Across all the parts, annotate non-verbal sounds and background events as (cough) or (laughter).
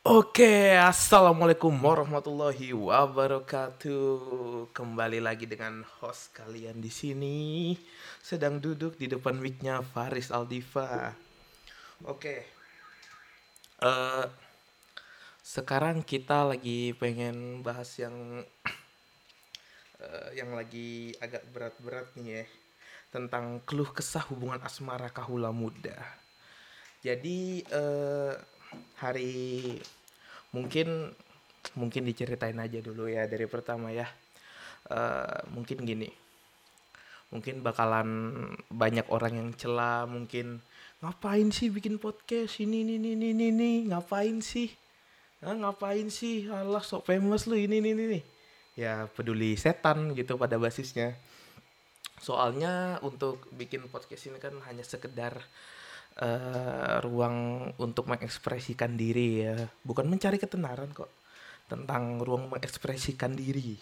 Oke, assalamualaikum warahmatullahi wabarakatuh. Kembali lagi dengan host kalian di sini, sedang duduk di depan mic-nya Faris Aldiva. Oke, eh sekarang kita lagi pengen bahas yang eh, yang lagi agak berat-berat nih ya, tentang keluh kesah hubungan asmara kahula muda. Jadi eh, hari mungkin mungkin diceritain aja dulu ya dari pertama ya. Eh, mungkin gini, mungkin bakalan banyak orang yang cela, mungkin ngapain sih bikin podcast ini ini ini ini ini ngapain sih? Hah, ngapain sih? Allah sok famous lu ini ini ini. Ya peduli setan gitu pada basisnya. Soalnya untuk bikin podcast ini kan hanya sekedar eh, ruang untuk mengekspresikan diri ya, bukan mencari ketenaran kok. Tentang ruang mengekspresikan diri,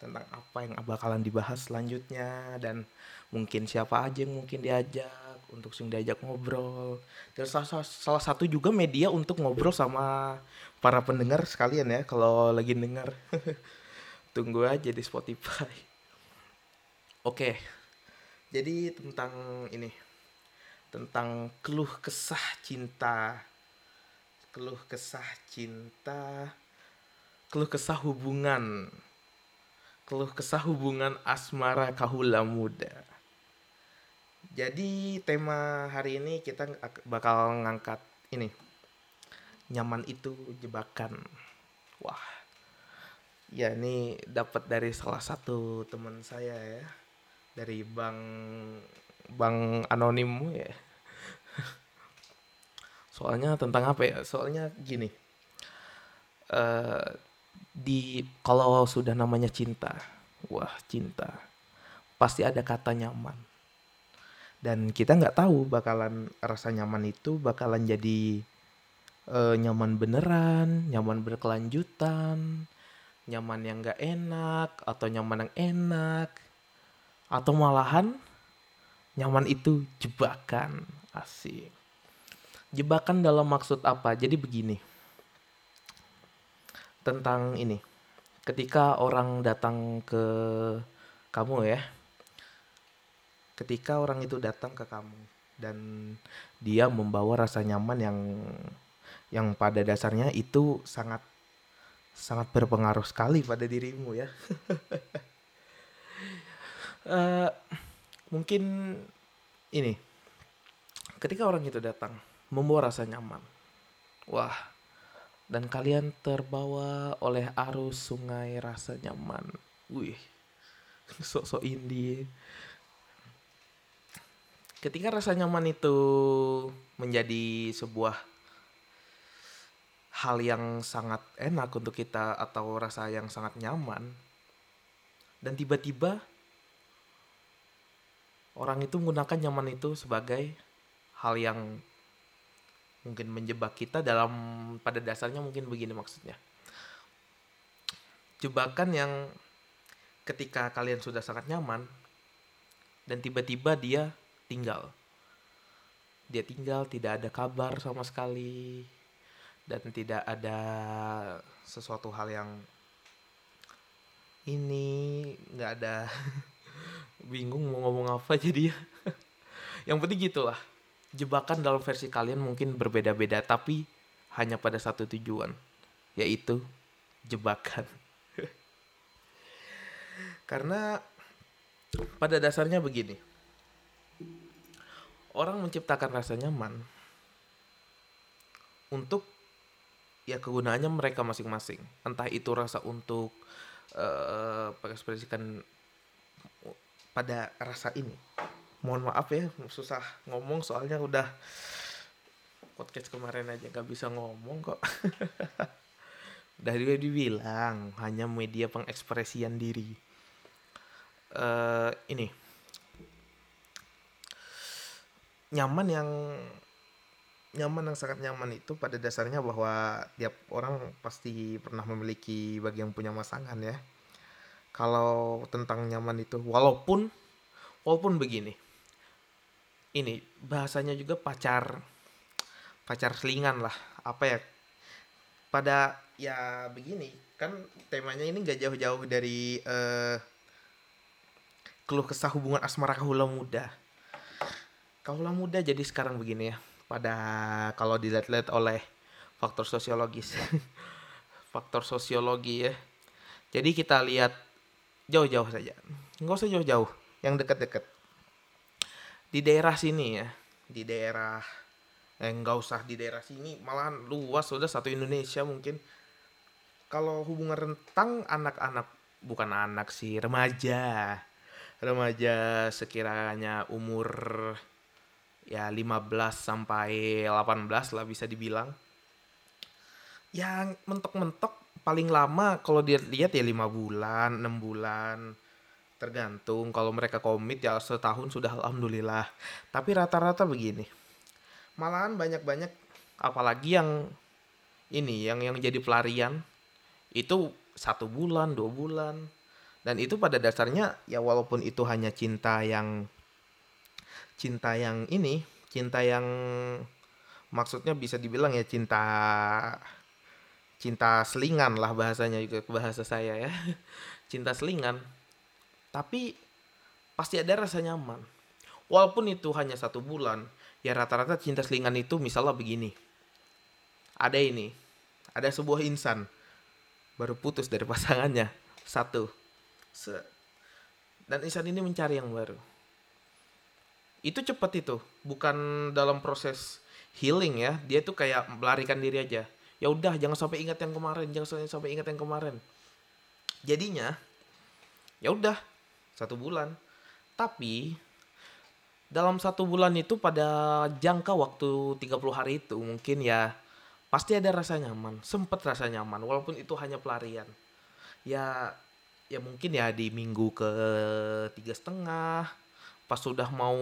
tentang apa yang bakalan dibahas selanjutnya dan mungkin siapa aja yang mungkin diajak untuk sing diajak ngobrol. Dan salah, salah satu juga media untuk ngobrol sama para pendengar sekalian ya kalau lagi dengar. (laughs) Tunggu aja di Spotify. Oke. Jadi tentang ini tentang keluh kesah cinta. Keluh kesah cinta keluh kesah hubungan. Keluh kesah hubungan asmara kahula muda. Jadi tema hari ini kita ak- bakal ngangkat ini. Nyaman itu jebakan. Wah. Ya ini dapat dari salah satu teman saya ya. Dari bang bang anonim ya. Soalnya tentang apa ya? Soalnya gini. Eh di kalau sudah namanya cinta wah cinta. Pasti ada kata nyaman. Dan kita nggak tahu bakalan rasa nyaman itu bakalan jadi eh, nyaman beneran nyaman berkelanjutan nyaman yang nggak enak atau nyaman yang enak atau malahan nyaman itu jebakan. Asik. Jebakan dalam maksud apa? Jadi begini. Tentang ini. Ketika orang datang ke kamu ya. Ketika orang itu datang ke kamu. Dan dia membawa rasa nyaman yang yang pada dasarnya itu sangat sangat berpengaruh sekali pada dirimu ya. (laughs) Eh, mungkin ini ketika orang itu datang membawa rasa nyaman. Wah dan kalian terbawa oleh arus sungai rasa nyaman. Wih (laughs) sok-sok indie. Ketika rasa nyaman itu menjadi sebuah hal yang sangat enak untuk kita atau rasa yang sangat nyaman dan tiba-tiba orang itu menggunakan nyaman itu sebagai hal yang mungkin menjebak kita dalam pada dasarnya mungkin begini maksudnya. Jebakan yang ketika kalian sudah sangat nyaman dan tiba-tiba dia tinggal. Dia tinggal tidak ada kabar sama sekali dan tidak ada sesuatu hal yang ini nggak ada (laughs) bingung mau ngomong apa jadi ya. (laughs) Yang penting gitulah. Jebakan dalam versi kalian mungkin berbeda-beda tapi hanya pada satu tujuan yaitu jebakan. (laughs) Karena pada dasarnya begini. Orang menciptakan rasa nyaman untuk ya kegunaannya mereka masing-masing. Entah itu rasa untuk eh mengekspresikan pada rasa ini. Mohon maaf ya susah ngomong soalnya udah podcast kemarin aja nggak bisa ngomong kok. (laughs) Udah juga dibilang hanya media pengekspresian diri. Eh ini. Nyaman yang nyaman yang sangat nyaman itu pada dasarnya bahwa tiap orang pasti pernah memiliki bagi yang punya pasangan ya kalau tentang nyaman itu walaupun walaupun begini ini bahasanya juga pacar pacar selingan lah apa ya pada ya begini kan temanya ini gak jauh-jauh dari eh, keluh kesah hubungan asmara kaula muda. Kaula muda jadi sekarang begini ya pada kalau dilihat-lihat oleh faktor sosiologis (laughs) faktor sosiologi ya. Jadi kita lihat jauh-jauh saja. Nggak usah jauh-jauh. Yang dekat-dekat di daerah sini ya. Di daerah eh nggak usah di daerah sini. Malahan luas sudah satu Indonesia mungkin. Kalau hubungan rentang anak-anak bukan anak sih remaja. Remaja sekiranya umur ya 15 sampai 18 lah bisa dibilang. Yang mentok-mentok paling lama kalau dia lihat ya lima bulan enam bulan. Tergantung kalau mereka komit ya setahun sudah alhamdulillah. Tapi rata-rata begini. Malahan banyak-banyak apalagi yang ini yang yang jadi pelarian itu satu bulan dua bulan. Dan itu pada dasarnya ya walaupun itu hanya cinta yang cinta yang ini cinta yang maksudnya bisa dibilang ya cinta cinta selingan lah bahasanya juga bahasa saya ya. (laughs) Cinta selingan. Tapi pasti ada rasa nyaman. Walaupun itu hanya satu bulan ya rata-rata cinta selingan itu misalnya begini. Ada ini ada sebuah insan. Baru putus dari (laughs) pasangannya. Satu. Se dan insan ini mencari yang baru. Itu cepat itu. Bukan dalam proses healing ya. Dia tuh kayak melarikan diri aja ya udah jangan sampai ingat yang kemarin jangan sampai ingat yang kemarin. Jadinya ya udah satu bulan. Tapi dalam satu bulan itu pada jangka waktu 30 hari itu mungkin ya pasti ada rasa nyaman sempet rasa nyaman walaupun itu hanya pelarian. Ya ya mungkin ya di minggu ke tiga setengah pas sudah mau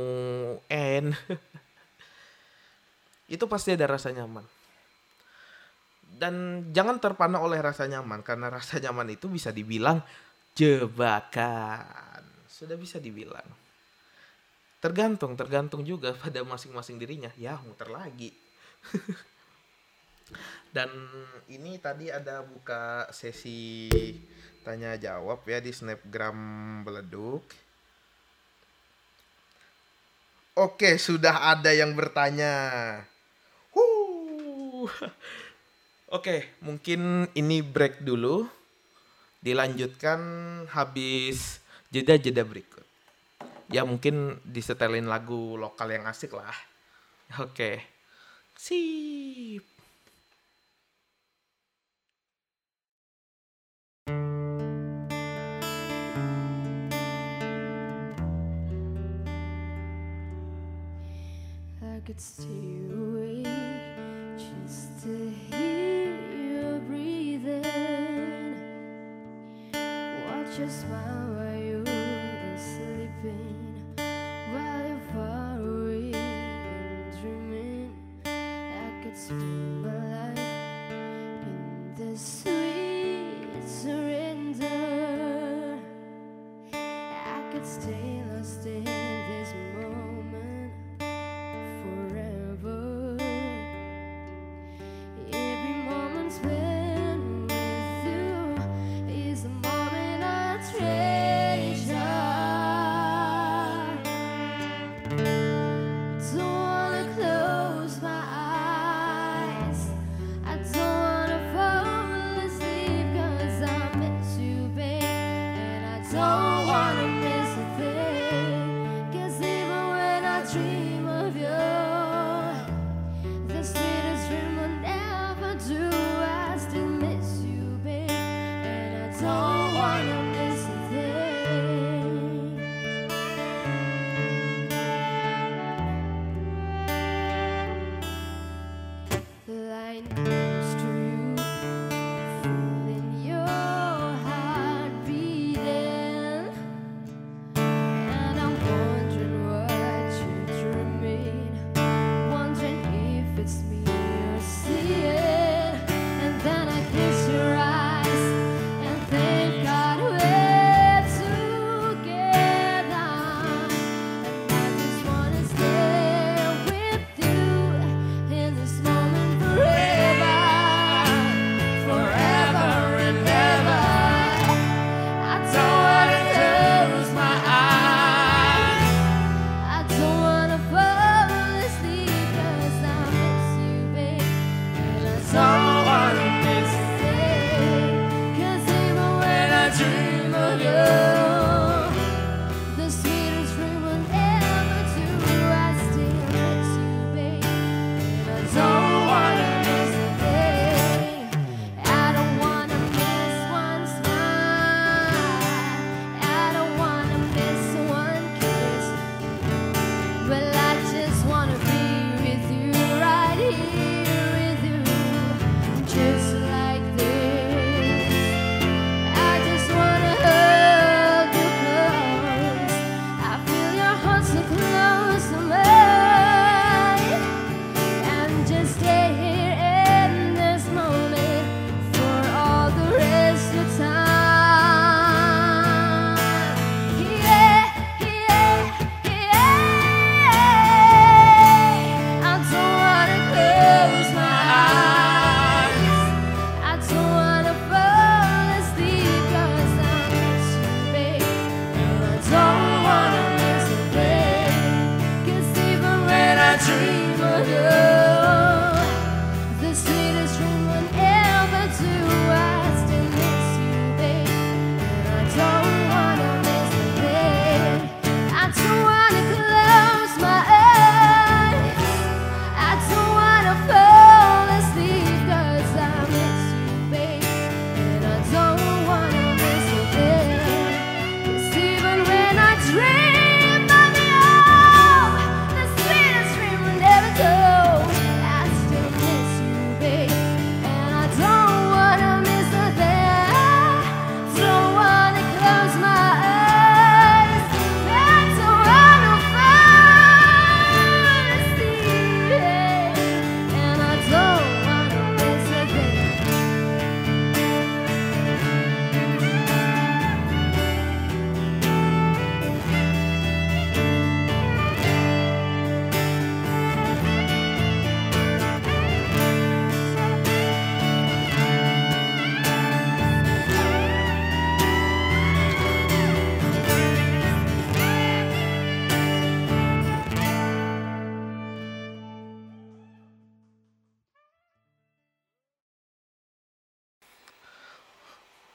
end. (laughs) Itu pasti ada rasa nyaman dan jangan terpana oleh rasa nyaman karena rasa nyaman itu bisa dibilang jebakan. Sudah bisa dibilang. Tergantung tergantung juga (laughs) pada masing-masing dirinya. Ya muter lagi. (laughs) Dan ini tadi ada buka sesi tanya jawab ya di snapgram beleduk. Oke sudah ada yang bertanya. Huh. (laughs) oke mungkin ini break dulu dilanjutkan habis jeda-jeda berikut ya mungkin disetelin lagu lokal yang asik lah. Oke. Sip. I could stay away just smile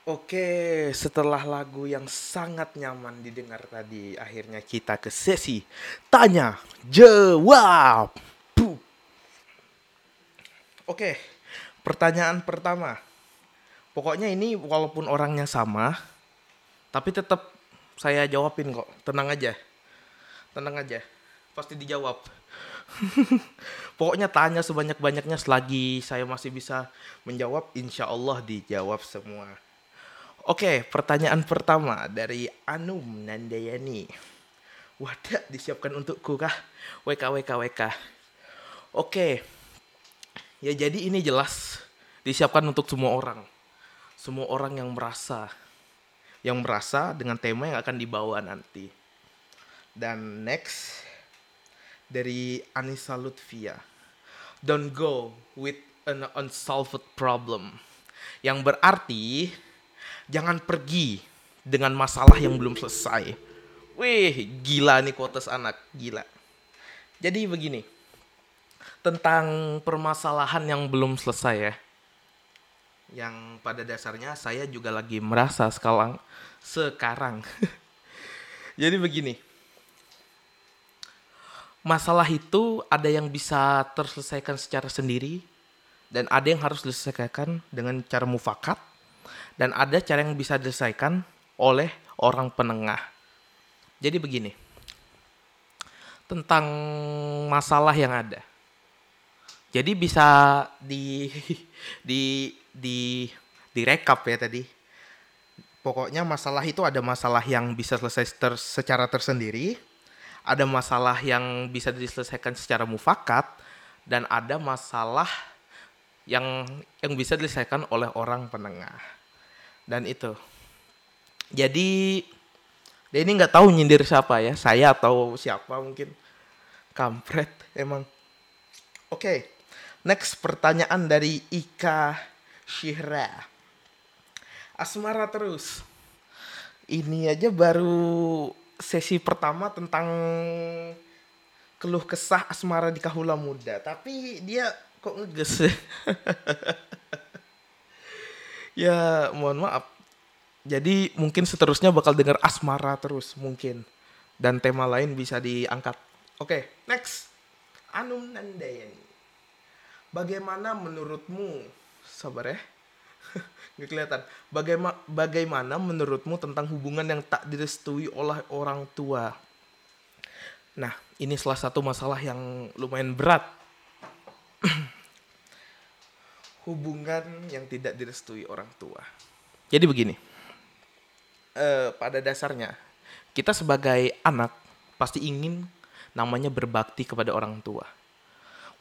Oke, setelah lagu yang sangat nyaman didengar tadi, akhirnya kita ke sesi tanya jawab. Puh. Oke, pertanyaan pertama. Pokoknya ini walaupun orangnya sama, tapi tetap saya jawabin kok. Tenang aja. Tenang aja. Pasti dijawab. (laughs) Pokoknya tanya sebanyak-banyaknya selagi saya masih bisa menjawab, insya Allah dijawab semua. Oke, pertanyaan pertama dari Anum Nandayani. Wadah disiapkan untukku kah? WK WK WK. Oke. Ya jadi ini jelas disiapkan untuk semua orang. Semua orang yang merasa yang merasa dengan tema yang akan dibawa nanti. Dan next dari Anissa Lutfia. Don't go with an unsolved problem. Yang berarti jangan pergi dengan masalah yang belum selesai. Wih, gila nih kotes anak, gila. Jadi begini, tentang permasalahan yang belum selesai ya. Yang pada dasarnya saya juga lagi merasa sekarang sekarang. (laughs) Jadi begini. Masalah itu ada yang bisa terselesaikan secara sendiri dan ada yang harus diselesaikan dengan cara mufakat dan ada cara yang bisa diselesaikan oleh orang penengah. Jadi begini, tentang masalah yang ada. Jadi bisa di (laughs) di di direkap ya tadi. Pokoknya masalah itu ada masalah yang bisa selesai ter, secara tersendiri, ada masalah yang bisa diselesaikan secara mufakat, dan ada masalah yang yang bisa diselesaikan oleh orang penengah dan itu. Jadi dia ini nggak tahu nyindir siapa ya. Saya atau siapa mungkin. Kampret emang. Oke okay. next pertanyaan dari Ika Syihra. Asmara terus. Ini aja baru sesi pertama tentang keluh kesah asmara di kahula muda. Tapi dia kok ngeges (laughs) ya mohon maaf. Jadi mungkin seterusnya bakal dengar asmara terus mungkin. Dan tema lain bisa diangkat. Oke okay, next. Anum Nandayani. Bagaimana menurutmu sabar ya. (laughs) Nggak kelihatan. Bagaimana bagaimana menurutmu tentang hubungan yang tak direstui oleh orang tua? Nah ini salah satu masalah yang lumayan berat hubungan yang tidak direstui orang tua. Jadi begini, eh, pada dasarnya kita sebagai anak pasti ingin namanya berbakti kepada orang tua.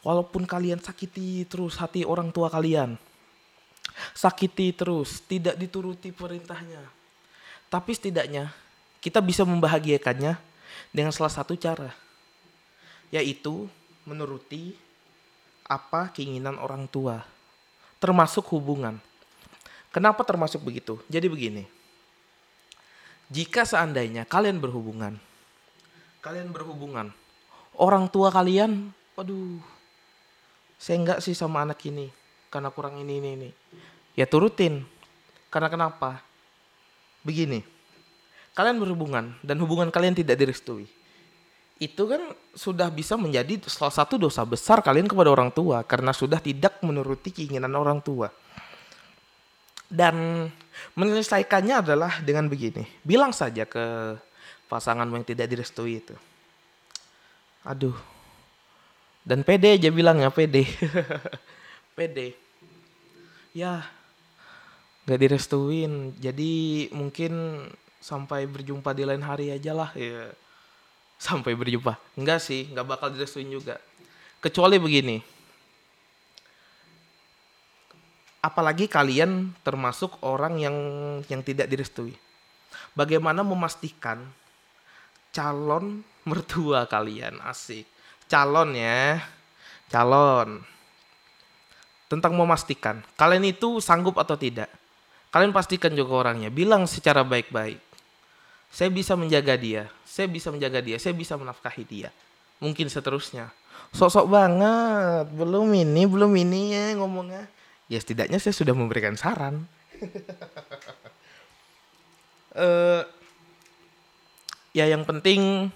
Walaupun kalian sakiti terus hati orang tua kalian, sakiti terus, tidak dituruti perintahnya, tapi setidaknya kita bisa membahagiakannya dengan salah satu cara, yaitu menuruti apa keinginan orang tua termasuk hubungan. Kenapa termasuk begitu? Jadi begini. Jika seandainya kalian berhubungan, kalian berhubungan, orang tua kalian, waduh, saya enggak sih sama anak ini, karena kurang ini, ini, ini. Ya turutin. Karena kenapa? Begini, kalian berhubungan dan hubungan kalian tidak direstui itu kan sudah bisa menjadi salah satu dosa besar kalian kepada orang tua karena sudah tidak menuruti keinginan orang tua. Dan menyelesaikannya adalah dengan begini, bilang saja ke pasanganmu yang tidak direstui itu. Aduh. Dan pede aja bilangnya pede. (laughs) pede. Ya, gak direstuin. Jadi mungkin sampai berjumpa di lain hari aja lah ya sampai berjumpa. Enggak sih, enggak bakal direstuin juga. Kecuali begini. Apalagi kalian termasuk orang yang yang tidak direstui. Bagaimana memastikan calon mertua kalian asik. Calon ya. Calon. Tentang memastikan kalian itu sanggup atau tidak. Kalian pastikan juga orangnya, bilang secara baik-baik saya bisa menjaga dia, saya bisa menjaga dia, saya bisa menafkahi dia. Mungkin seterusnya. Sok-sok banget, belum ini, belum ini ya ngomongnya. Ya setidaknya saya sudah memberikan saran. (laughs) eh ya yang penting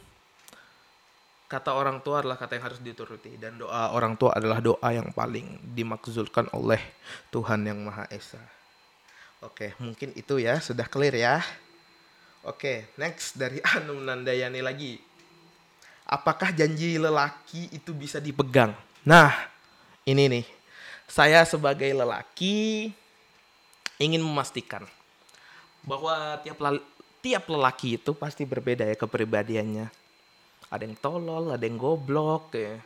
kata orang tua adalah kata yang harus dituruti dan doa orang tua adalah doa yang paling dimakzulkan oleh Tuhan yang Maha Esa. Oke, mungkin itu ya sudah clear ya. Oke, next dari (laughs) Anum Nandayani lagi. Apakah janji lelaki itu bisa dipegang? Nah, ini nih. Saya sebagai lelaki ingin memastikan bahwa tiap tiap lelaki itu pasti berbeda ya kepribadiannya ada yang tolol ada yang goblok ya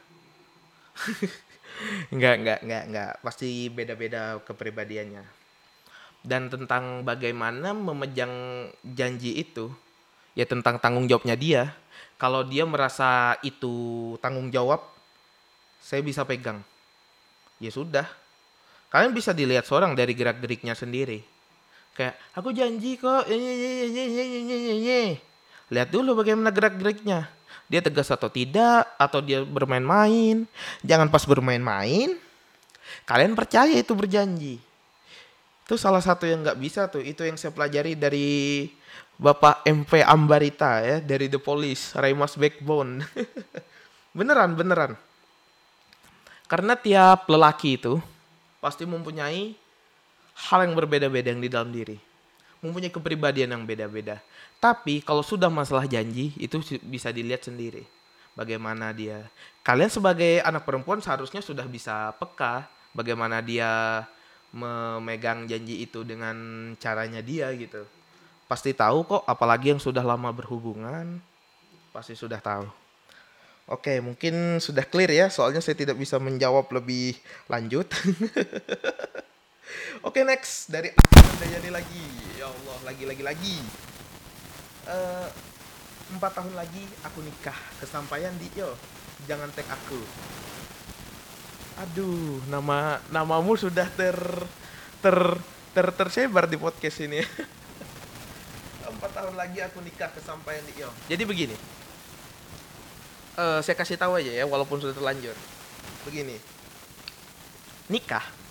(laughs) nggak nggak nggak nggak pasti beda-beda kepribadiannya dan tentang bagaimana memejang janji itu ya tentang tanggung jawabnya dia. Kalau dia merasa itu tanggung jawab saya bisa pegang. Ya sudah. Kalian bisa dilihat seorang dari gerak geriknya sendiri. Kayak aku janji kok. Lihat dulu bagaimana gerak geriknya dia tegas atau tidak atau dia bermain-main. Jangan pas bermain-main kalian percaya itu berjanji itu salah satu yang nggak bisa tuh itu yang saya pelajari dari Bapak MP Ambarita ya dari The Police Raymas Backbone. (laughs) Beneran beneran. Karena tiap lelaki itu pasti mempunyai hal yang berbeda-beda yang di dalam diri. Mempunyai kepribadian yang beda-beda. Tapi kalau sudah masalah janji itu bisa dilihat sendiri. Bagaimana dia. Kalian sebagai anak perempuan seharusnya sudah bisa peka bagaimana dia memegang janji itu dengan caranya dia gitu. Pasti tahu kok apalagi yang sudah lama berhubungan pasti sudah tahu. Oke, mungkin sudah clear ya, soalnya saya tidak bisa menjawab lebih lanjut. (laughs) Oke, next dari Dayani lagi. Ya Allah, lagi lagi lagi. Empat tahun lagi aku nikah kesampaian di yo jangan tag aku aduh nama namamu sudah ter ter ter tersebar di podcast ini. (laughs) Empat tahun lagi aku nikah kesampaian di yo jadi begini. Uh, saya kasih tahu aja ya walaupun sudah terlanjur. Begini. Nikah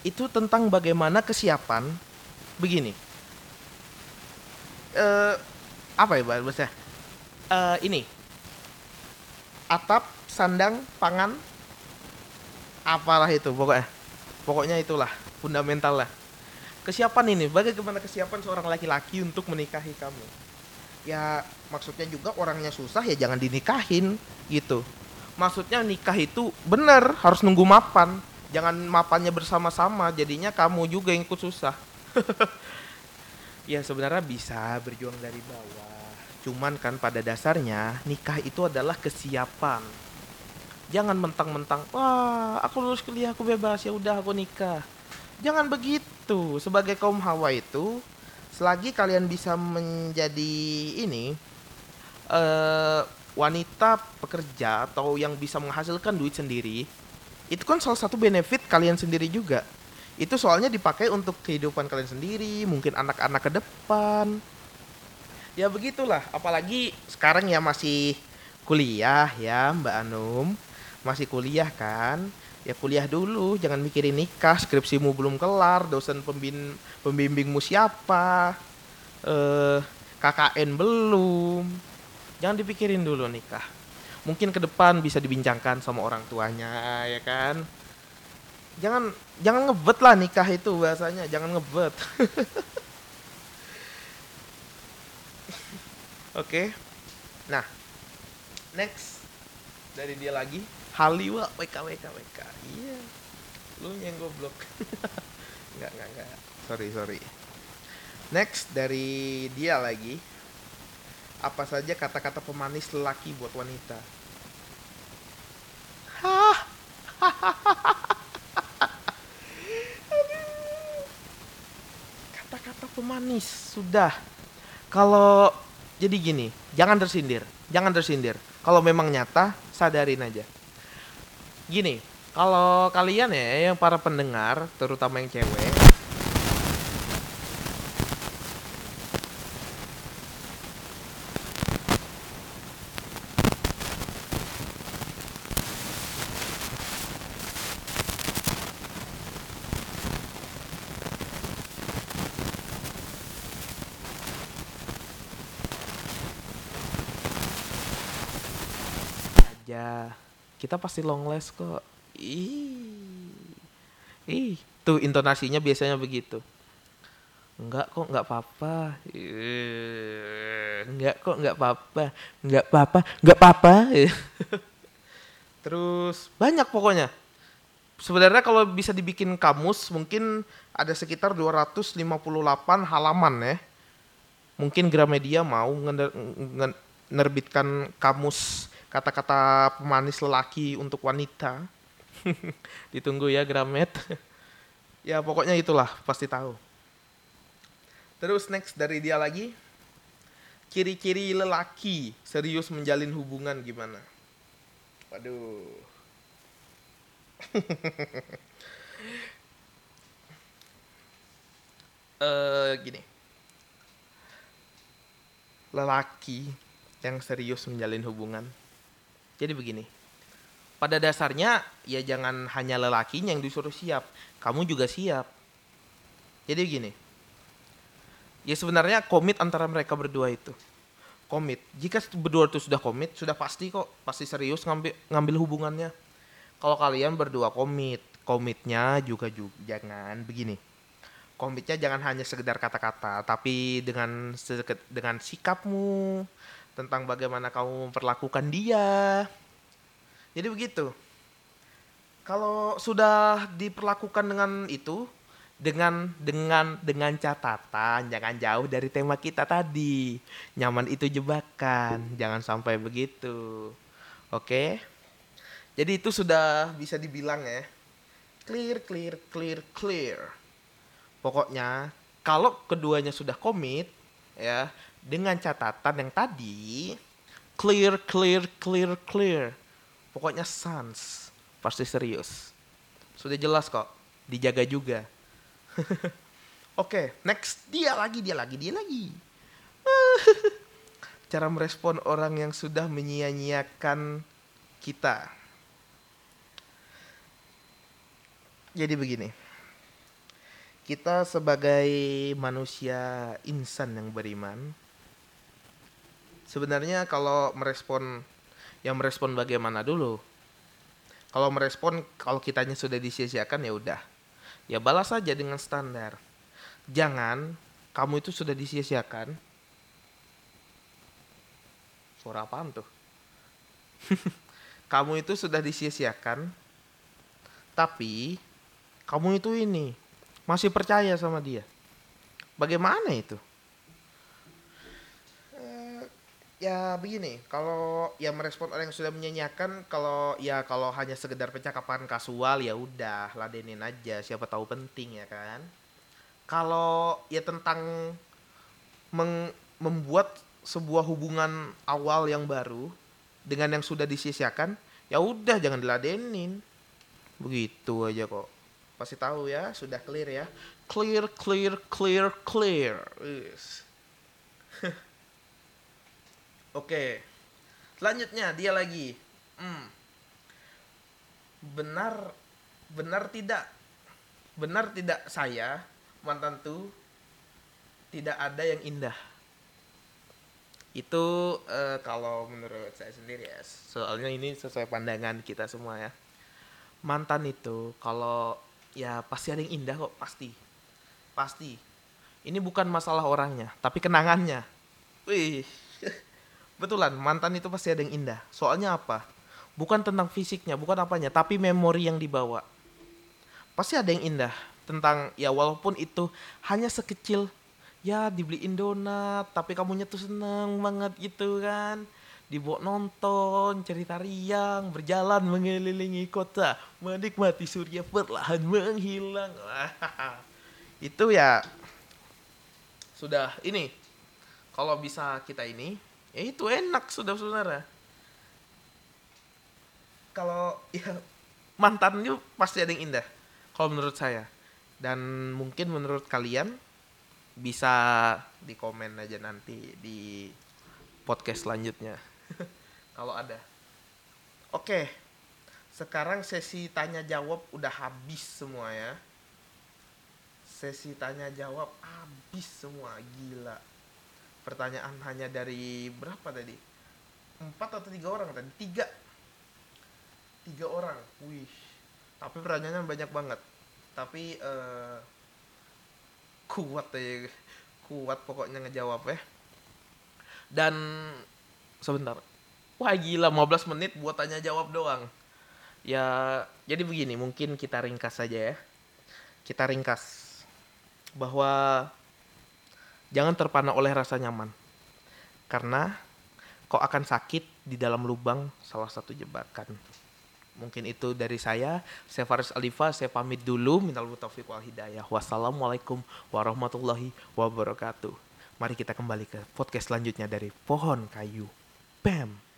itu tentang bagaimana kesiapan begini. Uh, apa ya bahasa? Uh, ini. Atap, sandang, pangan, apalah itu pokoknya. Pokoknya itulah fundamental lah. Kesiapan ini, bagaimana kesiapan seorang laki-laki untuk menikahi kamu? Ya maksudnya juga orangnya susah ya jangan dinikahin gitu. Maksudnya nikah itu bener harus nunggu mapan, jangan mapannya bersama-sama jadinya kamu juga yang ikut susah. (laughs) ya sebenarnya bisa berjuang dari bawah. Cuman kan pada dasarnya nikah itu adalah kesiapan. Jangan mentang-mentang, wah aku lulus kuliah aku bebas ya udah aku nikah. Jangan begitu. Sebagai kaum hawa itu, selagi kalian bisa menjadi ini uh, wanita pekerja atau yang bisa menghasilkan duit sendiri, itu kan salah satu benefit kalian sendiri juga itu soalnya dipakai untuk kehidupan kalian sendiri mungkin anak-anak ke depan ya begitulah apalagi sekarang ya masih kuliah ya Mbak Anum masih kuliah kan? Ya kuliah dulu jangan mikirin nikah skripsimu belum kelar dosen pembin pembimbingmu siapa? Eh KKN belum. Jangan dipikirin dulu nikah. Mungkin ke depan bisa dibincangkan sama orang tuanya ya kan? Jangan jangan ngebet lah nikah itu bahasanya jangan ngebet. (laughs) Oke. Okay. nah next. Dari dia lagi Haliwa WK WK WK iya. Lu yang goblok. (laughs) Nggak nggak nggak. Sorry sorry. Next dari dia lagi. Apa saja kata-kata pemanis lelaki buat wanita? Hah? (laughs) Pemanis sudah. Kalau jadi gini jangan tersindir jangan tersindir. Kalau memang nyata sadarin aja gini kalau kalian ya yang para pendengar terutama yang cewek aja. Kita pasti long last kok. Ih. Ih, tuh intonasinya biasanya begitu. Enggak kok, enggak apa-apa. Eh, Enggak kok, enggak apa-apa. Enggak apa-apa, enggak apa-apa. (laughs) Terus banyak pokoknya. Sebenarnya kalau bisa dibikin kamus mungkin ada sekitar 258 halaman ya. Mungkin Gramedia mau nerbitkan kamus kata-kata pemanis lelaki untuk wanita. (laughs) Ditunggu ya Gramet. (laughs) ya pokoknya itulah pasti tahu. Terus next dari dia lagi. Ciri-ciri lelaki serius menjalin hubungan gimana? Waduh. (laughs) eh gini. Lelaki yang serius menjalin hubungan. Jadi begini. Pada dasarnya ya jangan hanya lelakinya yang disuruh siap, kamu juga siap. Jadi begini. Ya sebenarnya komit antara mereka berdua itu. Komit. Jika berdua itu sudah komit, sudah pasti kok, pasti serius ngambil ngambil hubungannya. Kalau kalian berdua komit, komitnya juga juga jangan begini. Komitnya jangan hanya sekedar kata-kata, tapi dengan dengan sikapmu tentang bagaimana kamu memperlakukan dia. Jadi begitu. Kalau sudah diperlakukan dengan itu, dengan dengan dengan catatan jangan jauh dari tema kita tadi. Nyaman itu jebakan jangan sampai begitu. Oke? Jadi itu sudah bisa dibilang ya. Clear clear clear clear. Pokoknya kalau keduanya sudah komit ya dengan catatan yang tadi clear clear clear clear pokoknya sans pasti serius sudah jelas kok dijaga juga (laughs) Oke, next dia lagi, dia lagi, dia lagi. (laughs) Cara merespon orang yang sudah menyia-nyiakan kita. Jadi begini. Kita sebagai manusia insan yang beriman, sebenarnya kalau merespon yang merespon bagaimana dulu? Kalau merespon kalau kitanya sudah disia-siakan ya udah ya balas saja dengan standar. Jangan kamu itu sudah disia-siakan. Suara apaan tuh? (laughs) kamu itu sudah disia-siakan, tapi kamu itu ini masih percaya sama dia. Bagaimana itu? Eh, ya begini, kalau yang merespon orang yang sudah menyanyiakan, kalau ya kalau hanya sekedar percakapan kasual ya udah ladenin aja, siapa tahu penting ya kan. Kalau ya tentang meng- membuat sebuah hubungan awal yang baru dengan yang sudah disisiakan, ya udah jangan diladenin. Begitu aja kok. Pasti tahu ya, sudah clear ya. Clear, clear, clear, clear. Yes. (laughs) Oke. Selanjutnya dia lagi. Hmm. Benar benar tidak benar tidak saya mantan tuh tidak ada yang indah. Itu eh, kalau menurut saya sendiri ya. Soalnya ini sesuai pandangan kita semua ya. Mantan itu kalau ya pasti ada yang indah kok pasti. Pasti. Ini bukan masalah orangnya, tapi kenangannya. Wih. (laughs) Betulan, mantan itu pasti ada yang indah. Soalnya apa? Bukan tentang fisiknya, bukan apanya, tapi memori yang dibawa. Pasti ada yang indah tentang ya walaupun itu hanya sekecil ya dibeliin donat, tapi kamunya tuh seneng banget gitu kan. Dibawa nonton, cerita riang, berjalan mengelilingi kota, menikmati surya perlahan menghilang. (laughs) itu ya sudah ini kalau bisa kita ini ya itu enak sudah saudara kalau ya mantan itu pasti ada yang indah kalau menurut saya. Dan mungkin menurut kalian bisa di komen aja nanti di podcast selanjutnya. (laughs) Kalau ada. Oke. Sekarang sesi tanya jawab udah habis semua ya. Sesi tanya jawab habis semua gila pertanyaan hanya dari berapa tadi? Empat atau tiga orang tadi? Tiga. Tiga orang. Wih. Tapi pertanyaannya banyak banget. Tapi eh, kuat ya. Kuat pokoknya ngejawab ya. Dan sebentar. Wah gila. 15 menit buat tanya jawab doang. Ya jadi begini. Mungkin kita ringkas saja ya. Kita ringkas bahwa jangan terpana oleh rasa nyaman. Karena kau akan sakit di dalam lubang salah satu jebakan. Mungkin itu dari saya. Saya Faris Alifa saya pamit dulu. Minal taufiq wal hidayah. Wassalamualaikum warahmatullahi wabarakatuh. Mari kita kembali ke podcast selanjutnya dari pohon kayu. Bam